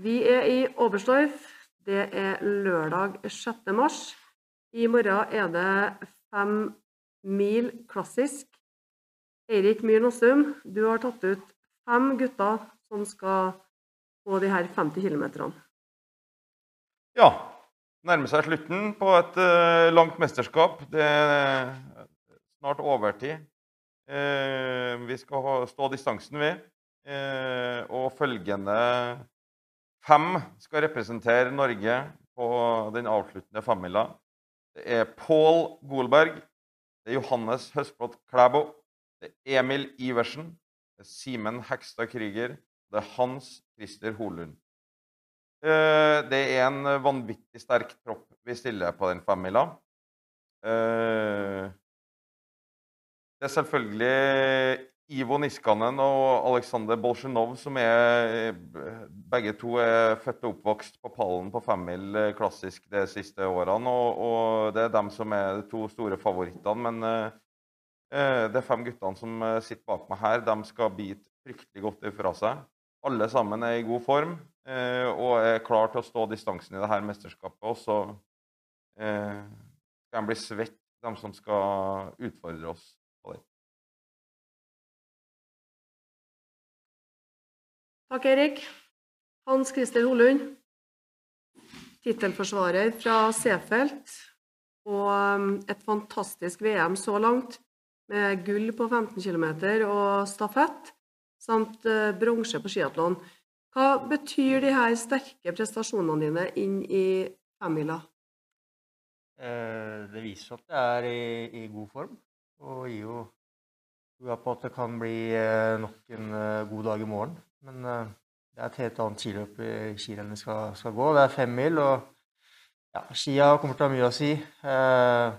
Vi er i Oberstdorf. Det er lørdag 6. mars. I morgen er det fem mil klassisk. Eirik Myhr Nossum, du har tatt ut fem gutter som skal på de her 50 km. Ja. Nærmer seg slutten på et uh, langt mesterskap. Det er snart overtid. Uh, vi skal stå distansen, ved. Uh, og følgende fem skal representere Norge på den avsluttende femmila. Det er Pål Golberg, det er Johannes Høstblot Klæbo, det er Emil Iversen, det er Simen Hekstad Krüger, det er Hans Christer Holund. Eh, det er en vanvittig sterk tropp vi stiller på den femmila. Eh, det er selvfølgelig Ivo Niskanen og Aleksandr Bolsjunov som er Begge to er født og oppvokst på pallen på femmil klassisk de siste årene. Og, og, det er dem som er de to store favorittene. Men det de fem guttene som sitter bak meg her, de skal bite fryktelig godt ifra seg. Alle sammen er i god form uh, og er klar til å stå distansen i dette mesterskapet. Og så uh, skal de bli svett, de som skal utfordre oss Takk, Erik. Hans Christer Holund, tittelforsvarer fra Seefeld. Og um, et fantastisk VM så langt, med gull på 15 km og stafett samt eh, bronse på skiatlon. Hva betyr de her sterke prestasjonene dine inn i femmila? Eh, det viser at jeg er i, i, god form, og gir jo trua på at det kan bli eh, nok en god dag i morgen. Men det er et helt annet skiløp i skirennet skal, skal gå. Det er femmil, og ja, skia kommer til å ha mye å si. Eh,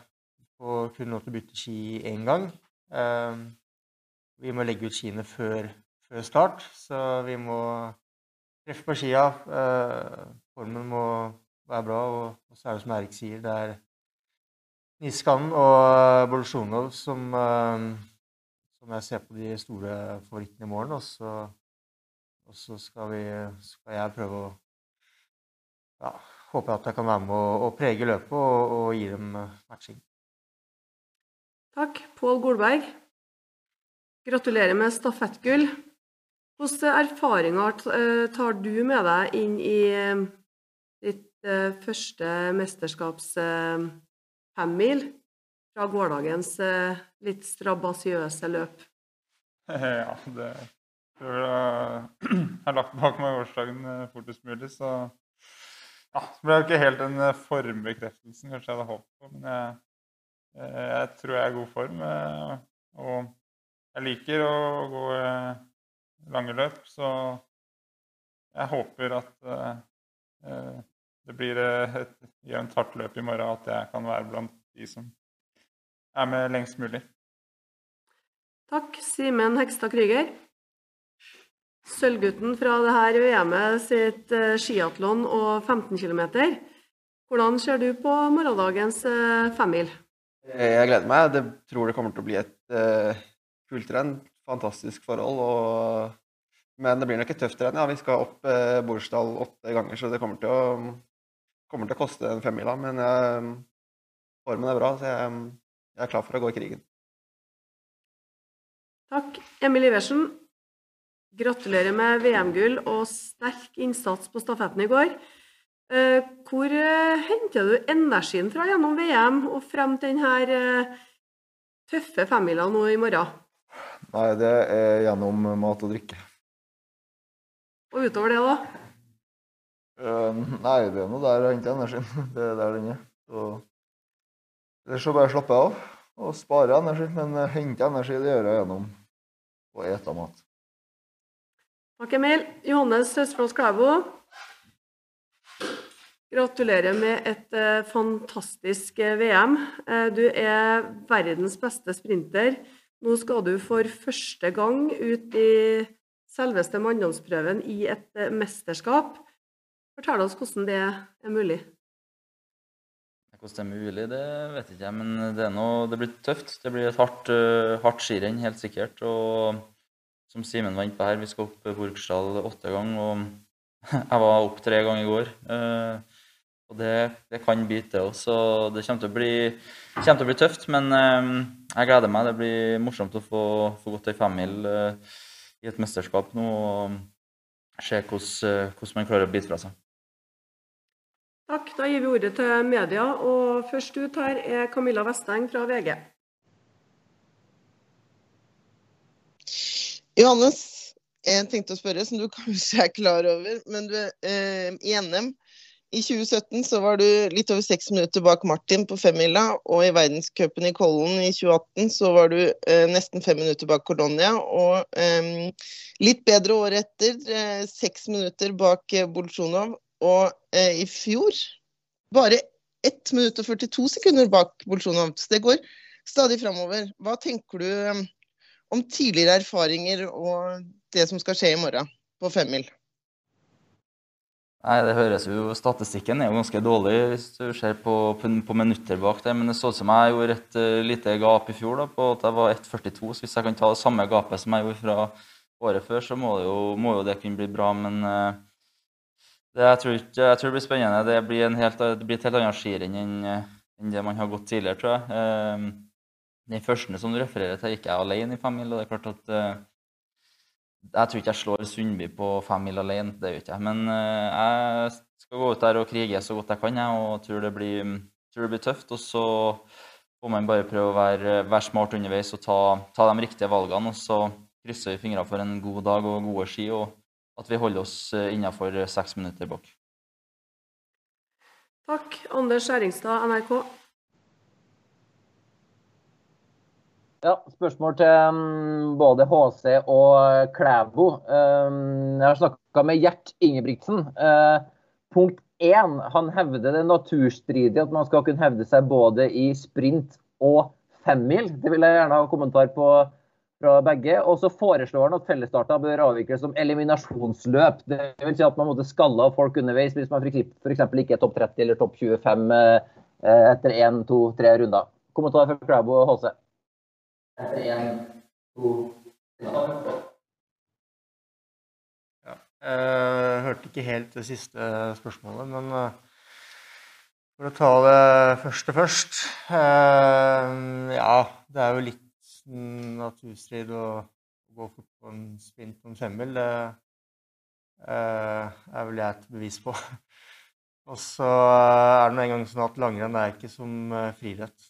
får kun lov til å bytte ski én gang. Eh, vi må legge ut skiene før før start, så vi må treffe på skia. Eh, formen må være bra, og, så er det som Erik sier, det er Niskanen og Bolsjunov som, eh, som, jeg ser på de store favorittene i morgen. Og så, og så skal, vi, skal, jeg prøve å ja, Håper at jeg kan være med å, å prege løpet og, og gi dem matching. Takk. Pål Golberg. Gratulerer med stafettgull. Hvilke erfaringer eh, tar du med deg inn i eh, ditt eh, første mesterskaps femmil fra gårsdagens litt strabasiøse løp? Ja, det jeg har lagt bak meg gårsdagen fortest mulig, så ja, det ble jo ikke helt den formbekreftelsen kanskje jeg hadde håpet på. Men jeg, jeg, tror jeg er i god form. Og jeg liker å gå lange løp. Så jeg håper at det blir et jevnt hardt løp i morgen, at jeg kan være blant de som er med lengst mulig. Takk, Simen Hekstad Krüger. Sølvgutten fra det her VM-et sitt uh, skiatlon og 15 km. Hvordan ser du på morgendagens uh, femmil? Jeg gleder meg. Jeg tror det kommer til å bli et uh, kult renn fantastisk forhold. Og, men det blir nok et tøft renn. Ja, vi skal opp uh, Borsdal åtte ganger, så det kommer til å, kommer til å koste en femmila. Men uh, formen er bra, så jeg, jeg, er klar for å gå i krigen. Takk. Emil Iversen, gratulerer med VM-gull og sterk innsats på stafetten i går. Eh, hvor eh, henter du energien fra gjennom VM og frem til denne eh, tøffe femmila nå i morgen? Nei, det er gjennom mat og drikke. Og utover det, da? Nei, det er noe der jeg henter energien. Det er der den er. Så Ellers så bare slappe av og spare energi. Men hente energi det gjør jeg gjennom å ete mat. Takk, Emil. Johannes Høstflås Klæbo. Gratulerer med et uh, fantastisk uh, VM. Uh, du er verdens beste sprinter. Nå skal du for første gang ut i selveste manndomsprøven i et eh, mesterskap. Fortell oss hvordan det er mulig. Hvordan det er mulig, det vet jeg ikke men det, noe, det blir tøft. Det blir et hardt, hardt skirenn, helt sikkert. Og som Simen inne på her, vi skal opp Borgsdal åtte ganger. Og jeg var opp tre ganger i går. Eh, og det, det kan bite, òg. Så det kommer til bli, kommer til å bli tøft. Men eh, jeg gleder meg. Det blir morsomt å få, få gått ei femmil eh, i et mesterskap nå. og Se hvordan, hvordan man klarer å bite fra seg. Takk. Da gir vi ordet til media. Og først ut her er Camilla Vesteng fra VG. Johannes, jeg tenkte å spørre, som du kanskje er klar over, men du, eh, i NM i 2017 så var du litt over seks minutter bak Martin på femmila, og i verdenscupen i Kollen i 2018 så var du eh, nesten fem minutter bak Colonia, og eh, litt bedre året etter, eh, seks minutter bak eh, Bolsjunov, og eh, i fjor bare 1 minutt og 42 sekunder bak Bolsjunov. Så det går stadig framover. Hva tenker du eh, om tidligere erfaringer og det som skal skje i morgen på femmil? Nei, det høres jo, Statistikken er jo ganske dårlig hvis du ser på, på, på minutter bak det. Men det så ut som jeg gjorde et uh, lite gap i fjor da, på at jeg var 1,42. Så hvis jeg kan ta det samme gapet som jeg gjorde fra året før, så må, det jo, må jo det kunne bli bra. Men uh, det, jeg, tror ikke, jeg, tror det blir spennende. Det blir, helt, det blir et helt annet skirenn enn, enn det man har gått tidligere, tror jeg. Uh, den første som du refererer til, gikk jeg alene i fem mil. og det er klart at uh, Jeg tror ikke jeg slår Sundby på fem mil alene, det gjør ikke jeg. Men uh, jeg skal gå ut der og krige så godt jeg kan, jeg, og tror det blir, tror det blir tøft. Og så får man bare prøve å være, være smart underveis og ta, ta, de riktige valgene. Og så krysser vi fingrene for en god dag og gode ski, og at vi holder oss eh, innafor seks minutter bak. Takk. Anders Skjæringstad, NRK. Ja, Spørsmål til um, både HC og Klæbo. Um, jeg har snakka med Gjert Ingebrigtsen. Uh, punkt én, han hevder det naturstridige at man skal kunne hevde seg både i sprint og femmil. Det vil jeg gjerne ha kommentar på fra begge. Og så foreslår han at fellesstarta bør avvikles som eliminasjonsløp. Det vil si at man måtte skalle av folk underveis hvis man f.eks. ikke er topp 30 eller topp 25 uh, etter én, to, tre runder. Kommentar fra Klæbo og HC ja. Jeg hørte ikke helt det siste spørsmålet, men eh, for å ta det første først eh, Ja, det er jo litt naturstrid å gå fort på en sprint på femmil. Det eh, er vel jeg et bevis på. Og så er det nå engang sånn at langrenn er ikke som friidrett.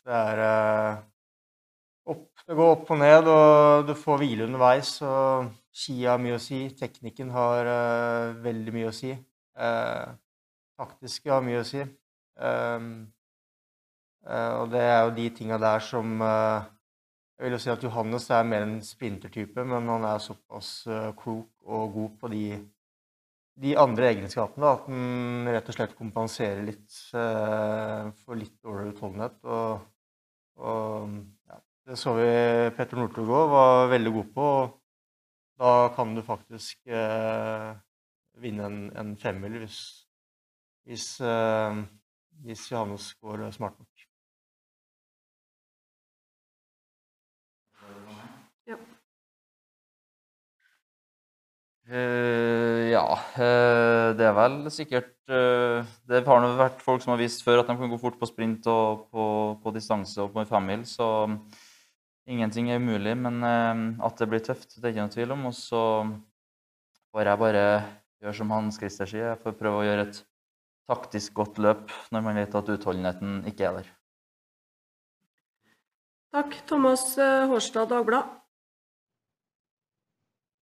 Det går opp og ned, og du får hvile underveis. og Ski har mye å si. Teknikken har uh, veldig mye å si. Uh, har mye å si. Uh, og det er jo de tinga der som Jeg vil jo si at Johannes er mer en sprintertype, men han er såpass klok og god på de, de andre egenskapene at han rett og slett kompenserer litt for litt dårligere utholdenhet. Og, og ja, det så vi Petter Northug òg var veldig god på. Da kan du faktisk eh, vinne en, en femmil hvis, hvis, eh, hvis Johannes går smart nok. Ja. Uh, ja, uh, det er vel sikkert uh, Det har vært folk som har vist før at de kan gå fort på sprint og på, på distanse og på en femmil, så Ingenting er umulig, men eh, at det blir tøft, det er ikke noe tvil om. Og så får jeg bare gjøre som Hans Christer sier, jeg får prøve å gjøre et taktisk godt løp når man vet at utholdenheten ikke er der. Takk. Thomas eh, Hårstad, Dagblad.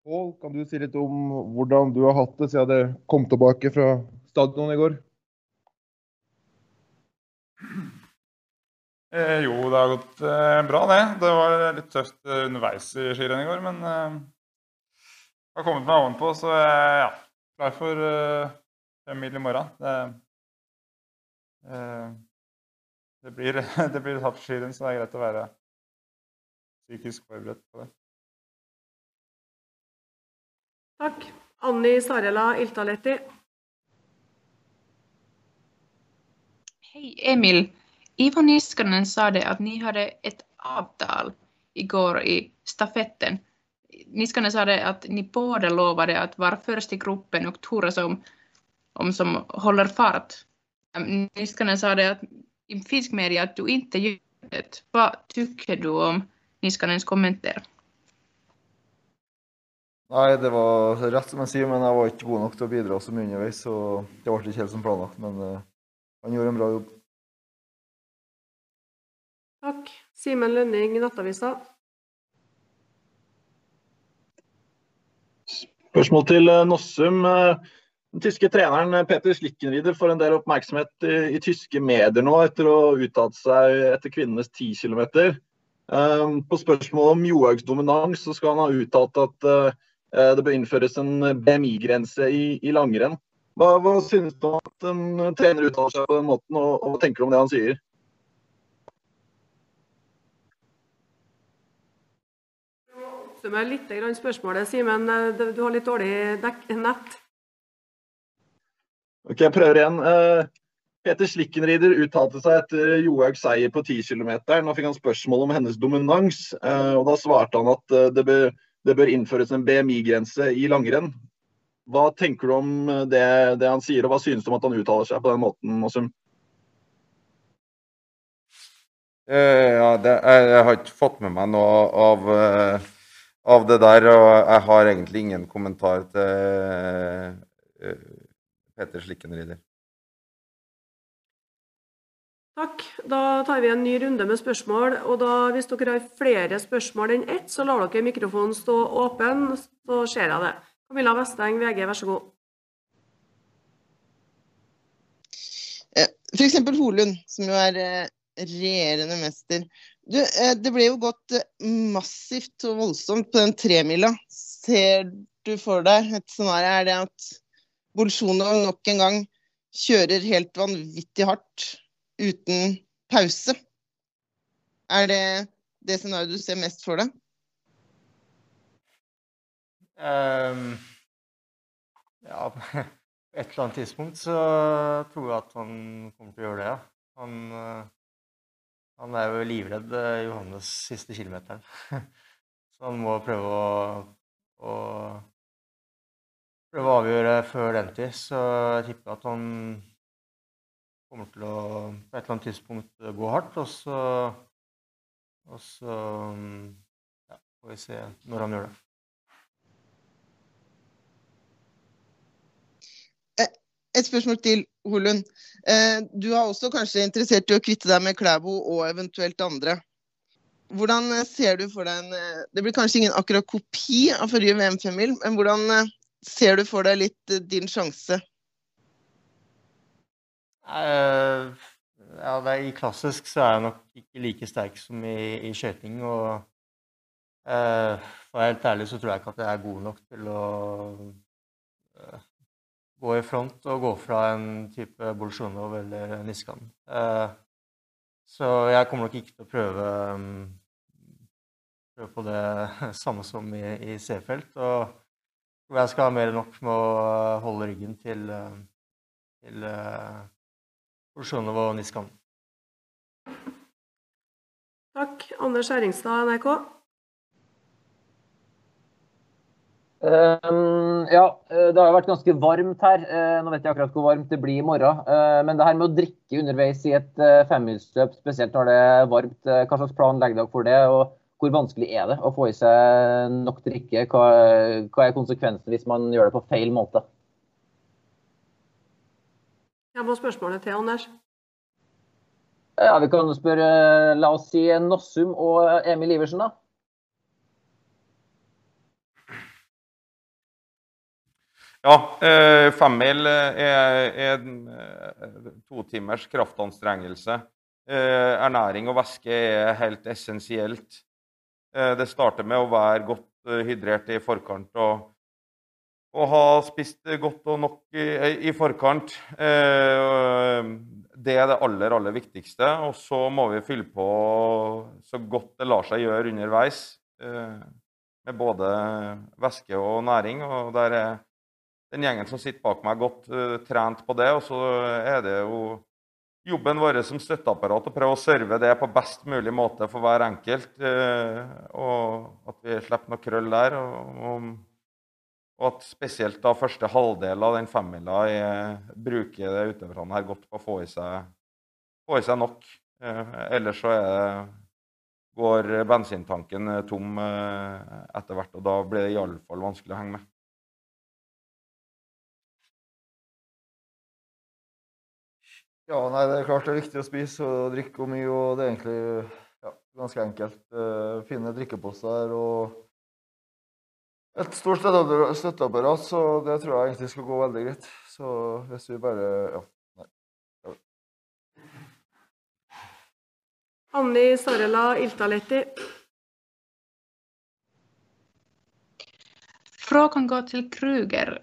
Pål, kan du si litt om hvordan du har hatt det siden du kom tilbake fra stadion i går? Eh, jo, det har gått eh, bra, det. Det var litt tøft eh, underveis i skirennet i går, men eh, har kommet meg ovenpå, så jeg er ja, klar for eh, fem mil i morgen. Det, eh, det, blir, det blir hardt skirenn, så det er greit å være psykisk forberedt på det. Takk. Anni Sarela Iltaletti. Hei, Emil. Ivo Niskanen sa det att ni hade ett avtal igår i stafetten. Niskanen sa det att ni båda lovade att vara först i gruppen och turas om, om som håller fart. Niskanen sa det att i finsk media att du inte gör det. Vad tycker du om Niskanens kommentar? Nei, det var rett som jeg sier, men jeg var ikke god nok til å bidra så mye. Så det ble ikke helt som planlagt. Men eh, han gjorde en bra jobb. Takk. Simen Lønning, Nettavisa. Spørsmål til eh, Nossum. Eh, Den tyske treneren eh, Peter Slikkenrider får en del oppmerksomhet i, i tyske medier nå etter å ha uttalt seg etter kvinnenes 10 km. På spørsmål om Johaugs dominans så skal han ha uttalt at uh, det bør innføres en BMI-grense i, i langrenn. Hva, hva synes du om at en trener uttaler seg på den måten, og, og hva tenker du om det han sier? Oppsummer litt spørsmålet, Simen. Eh, Du du har litt dårlig dekk nett. Ok, jeg prøver igjen. Eh, Peter Slikkenrider uttalte seg etter Johaugs seier på 10 km. Nå fikk han spørsmål om hennes dominans, eh, og da svarte han at det bør, det bør innføres en BMI-grense i langrenn. Hva tenker du om det, det han sier, og hva synes du om at han uttaler seg på den måten? Eh, ja, det, jeg, jeg har ikke fått med meg noe av, eh, av det der, og jeg har egentlig ingen kommentar til eh, Peter Slikkenrider. Takk. Da tar vi en ny runde med spørsmål. og da, Hvis dere har flere spørsmål enn ett, så lar dere mikrofonen stå åpen, så ser jeg det. Camilla Vesteng, VG, vær så god. F.eks. Holund, som jo er eh, regjerende mester. Du, eh, det ble jo gått eh, massivt og voldsomt på den tremila. Ser du for deg et scenario? Er det at Bolsjunov nok en gang kjører helt vanvittig hardt uten pause? Er det det scenarioet du ser mest for deg? Um, ja, på et eller annet tidspunkt så tror jeg at han kommer til å gjøre det. Han, eh, han er jo livredd eh, Johannes siste kilometeren. Så han må prøve å, å prøve å avgjøre før den tid. Så jeg tipper at han kommer til å på et eller annet tidspunkt gå hardt, og så Og så ja, får vi se når han gjør det. Et spørsmål til Holund. Eh, Du har også kanskje interessert i å kvitte deg med Klæbo og eventuelt andre. Hvordan eh, ser du for deg en eh, Det blir kanskje ingen akkurat kopi av forrige VM-femmil, men hvordan eh, ser du for deg litt din sjanse? Uh, ja, er, I klassisk så er jeg nok ikke like sterk som i, i skøyting. Og uh, for helt ærlig så tror jeg ikke at jeg er god nok til å gå i front og gå fra en type Bolsjunov eller Niskan. Eh, så jeg kommer nok ikke til å prøve, mm, prøve på det samme som i, i C-felt. Og tror jeg skal ha mer enn nok med å holde ryggen til, eh, til eh, Bolsjunov og Niskan. Takk. Anders Erringstad, NRK. Um, ja, eh, det har jo vært ganske varmt her. Uh, nå vet jeg akkurat hvor varmt det blir i morgen. Uh, men det her med å drikke underveis i et uh, femmilsløp, spesielt når det er varmt, hva slags plan legger dere for det? Og hvor vanskelig er det å få i seg nok drikke? Hva, hva er konsekvensen hvis man gjør det på feil måte? Jeg må spørsmålet til, Anders. Ja, Vi kan spørre, la oss si Nossum og Emil Iversen, da. Ja, eh, femmil er, er en eh, to timers kraftanstrengelse. Eh, ernæring og væske er helt essensielt. Eh, det starter med å være godt eh, hydrert i forkant og, og ha spist godt og nok i, i forkant. Eh, det er det aller, aller viktigste. Og så må vi fylle på så godt det lar seg gjøre underveis. eh, med både væske og næring. og der er den gjengen som sitter bak meg, godt uh, trent på det. Og så er det jo jobben vår som støtteapparat å prøve å serve det på best mulig måte for hver enkelt. Uh, og at vi slipper noe krøll der. Og, og, Og at spesielt da første halvdel av den femmila er- bruker det utøverne her godt på å få i seg, få i seg nok. Uh, ellers så er det, går bensintanken eh, tom eh, etter hvert, og da blir det iallfall vanskelig å henge med. Ja, nei, det er klart det er viktig å spise og drikke og mye, og det er egentlig ja, ganske enkelt. Uh, fine drikkeposer og et stort støtteapparat, støtteapparat, så det tror jeg egentlig skal gå veldig greit. Så hvis vi bare ja. Nei. Ja. Anni Sarela Iltaletti. Frågan går til Kruger.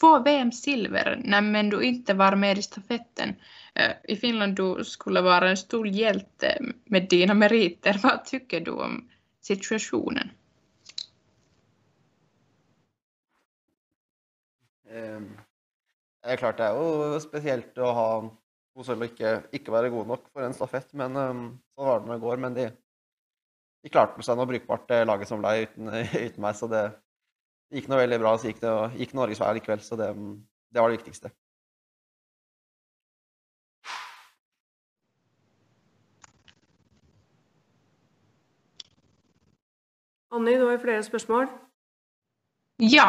Två VM-silver, när- men du inte var med i stafetten. Eh, I Finland du skulle vara en stor hjälte med dina meriter. Vad tycker du om situationen? Eh, Det er klart det er jo spesielt å ha to sølv og ikke, være god nok for en stafett, men um, sånn var det når det går. Men de, de klarte seg noe brukbart, laget som ble uten, uten meg. Så det, det gikk noe veldig bra. Så gikk det gikk Norges vei likevel, så det, det var det viktigste. Anni, du har flere spørsmål. Ja.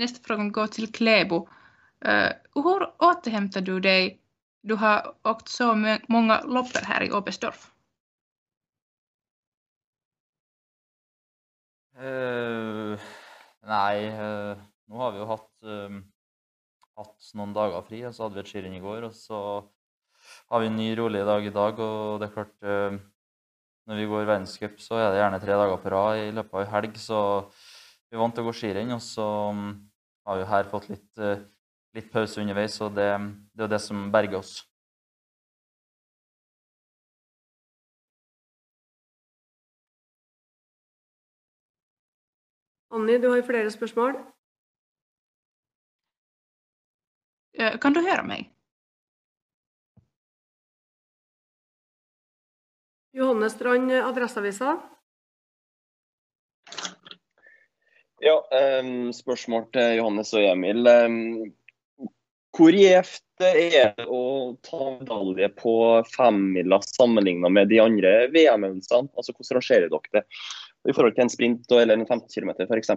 Neste fråga går til Klebo. Hvor återhenter du deg? Du har åkt så mange lopper her i Oberstdorf. Eh, nei, eh, nå har vi jo hatt, eh, hatt noen dager fri, og så hadde vi et skirenn i går. Og så har vi en ny rolig dag i dag, og det er klart eh, Når vi går verdenscup, så er det gjerne tre dager på rad i løpet av ei helg, så vi er vant til å gå skirenn. Og så um, har vi her fått litt, uh, litt pause underveis, og det, det er jo det som berger oss. Anni, du har flere spørsmål. Eh, kan du høre meg? Johanne Strand, Adresseavisa. Ja, ehm, spørsmål til Johannes og Emil. Hvor gjevt er det å ta medalje på femmila sammenlignet med de andre VM-øvelsene? Altså, hvordan rangerer dere det i forhold til en sprint eller en 15 km f.eks.?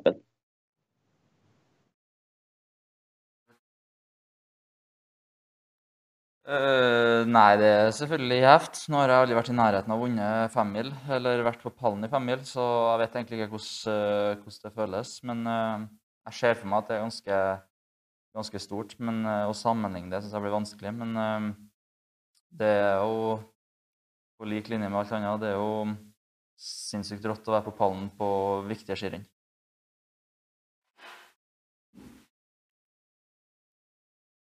Uh, nei, det er selvfølgelig gjevt. Nå har jeg aldri vært i nærheten av å vunne femmil, eller vært på pallen i femmil, så jeg vet egentlig ikke hvordan, eh, hvordan det føles. Men uh, jeg ser for meg at det er ganske, ganske stort. Men uh, å sammenligne det syns jeg blir vanskelig. Men det er jo på lik linje med alt annet. Det er jo sinnssykt rått å være på pallen på viktige skirenn.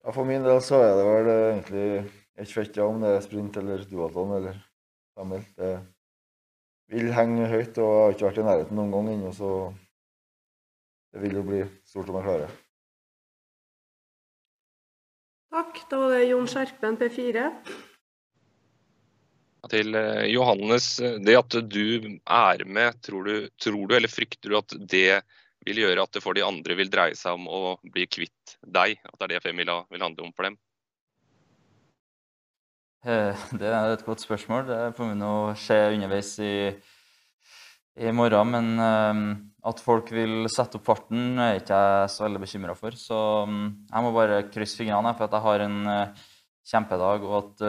Ja, For min del så er det vel eh, egentlig ikke fett ja, om det er sprint eller duatlon eller femmil. Det vil henge høyt, og jeg har ikke vært i nærheten noen gang ennå, så det vil jo bli stort om jeg klarer. Takk. Da var det Jon Skjerpen, P4. Til eh, Johannes, eh, det at du er med, tror du, tror du eller frykter du at det vil gjøre at det for de andre vil dreie seg om å bli kvitt deg? At det er det femmila vil handle om for dem? Eh, Det er et godt spørsmål. Det får vi nå se underveis i, i morgen. Men at folk vil sette opp farten, er ikke jeg så veldig bekymra for. Så mm, jeg må bare krysse fingrene for at jeg har en kjempedag, og at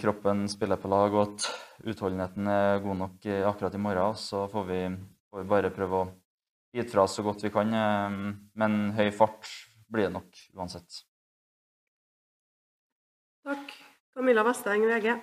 kroppen spiller på lag, og at utholdenheten er god nok eh, akkurat i morgen. Så får vi, får vi bare prøve å bite fra oss så godt vi kan. eh, Men høy fart blir det nok uansett. Takk. Camilla Vesteng, VG.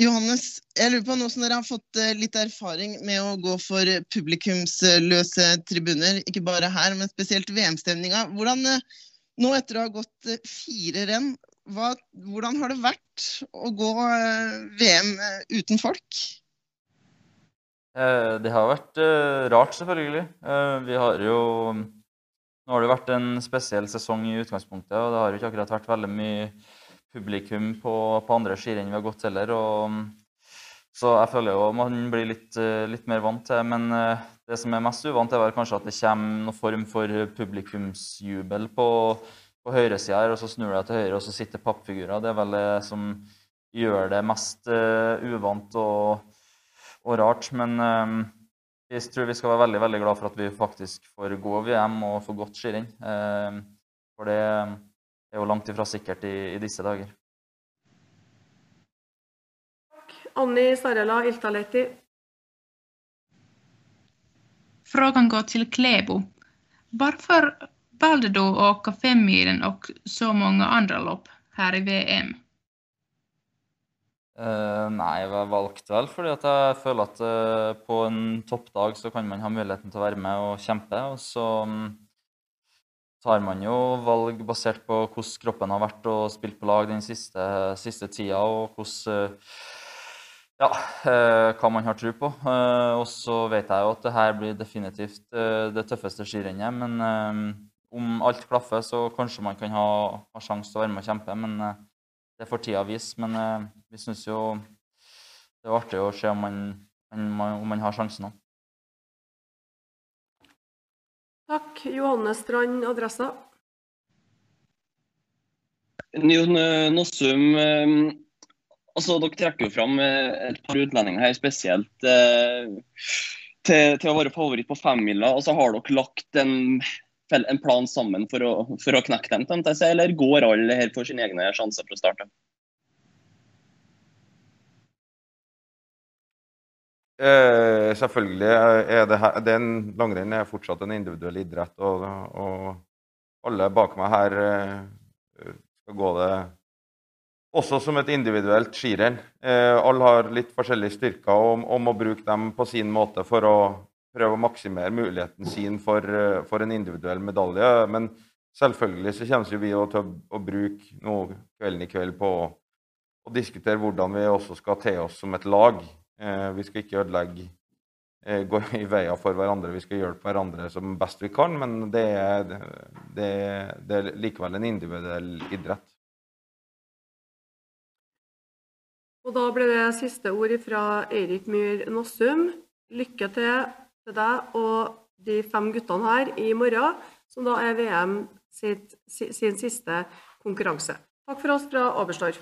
Johannes, jeg lurer på nå som dere har fått eh, litt erfaring med å gå for publikumsløse tribuner, ikke bare her, men spesielt VM-stemninga. Hvordan, eh, nå etter å ha gått eh, fire renn, hva, hvordan har det vært å gå eh, VM eh, uten folk? Det har vært rart, selvfølgelig. Vi har jo Nå har det vært en spesiell sesong i utgangspunktet, og det har jo ikke akkurat vært veldig mye publikum på, på andre skirenn vi har gått heller. Og Så jeg føler jo man blir litt, eh, litt mer vant til Men eh, det som er mest uvant, er kanskje at det kommer noen form for publikumsjubel på, på høyresida her, og så snur jeg til høyre, og så sitter pappfigurer. Det er vel det som gjør det mest uh, uvant og, og, rart. Men jeg tror vi skal være veldig veldig glad for at vi faktisk får gå VM og få godt skirenn. For det er jo langt ifra sikkert i, i disse dager. Anni Sarela Iltaleti. Frågan går till Klebo. Varför valde du att åka femmilen och så många andra lopp her i VM? Uh, eh, nei, jeg valgte vel fordi at jeg føler at uh, på en toppdag så kan man ha muligheten til å være med og kjempe. Og så um, tar man jo valg basert på hvordan kroppen har vært og spilt på lag den siste, siste tida, og hvordan uh, ja, eh, hva man har tro på. Eh, og så vet jeg jo at det her blir definitivt eh, det tøffeste skirennet. Men om alt klaffer, så kanskje man kan ha, ha sjanse til å være med og kjempe. Men det får tida vise. Men vi syns jo det er artig å se om man, om man har sjansen òg. Takk. Johanne Strand, Adressa. Jon Nossum, Altså, Dere trekker jo fram eh, et par utlendinger her spesielt eh, til, til, å være favoritt på femmila. Og så har dere lagt en, en plan sammen for å, for å knekke dem, eller går alle her for sine egne sjanser å starte? Eh, selvfølgelig er det her, den langrenn er fortsatt en individuell idrett. Og, og alle bak meg her eh, skal gå det også som et individuelt skirenn. Eh, alle har litt forskjellige styrker og, og, må bruke dem på sin måte for å prøve å maksimere muligheten sin for, eh, for en individuell medalje. Men selvfølgelig så kommer vi til å, bruke noe kvelden i kveld på å, å, diskutere hvordan vi også skal te oss som et lag. Eh, vi skal ikke ødelegge eh, gå i veier for hverandre. Vi skal hjelpe hverandre som best vi kan, men det er, det, det er likevel en individuell idrett. Og da ble det siste ord fra Eirik Myhr Nossum. Lykke til til deg og de fem guttene her i morgen, som da er VM sitt, sin siste konkurranse. Takk for oss fra Oberstdorf.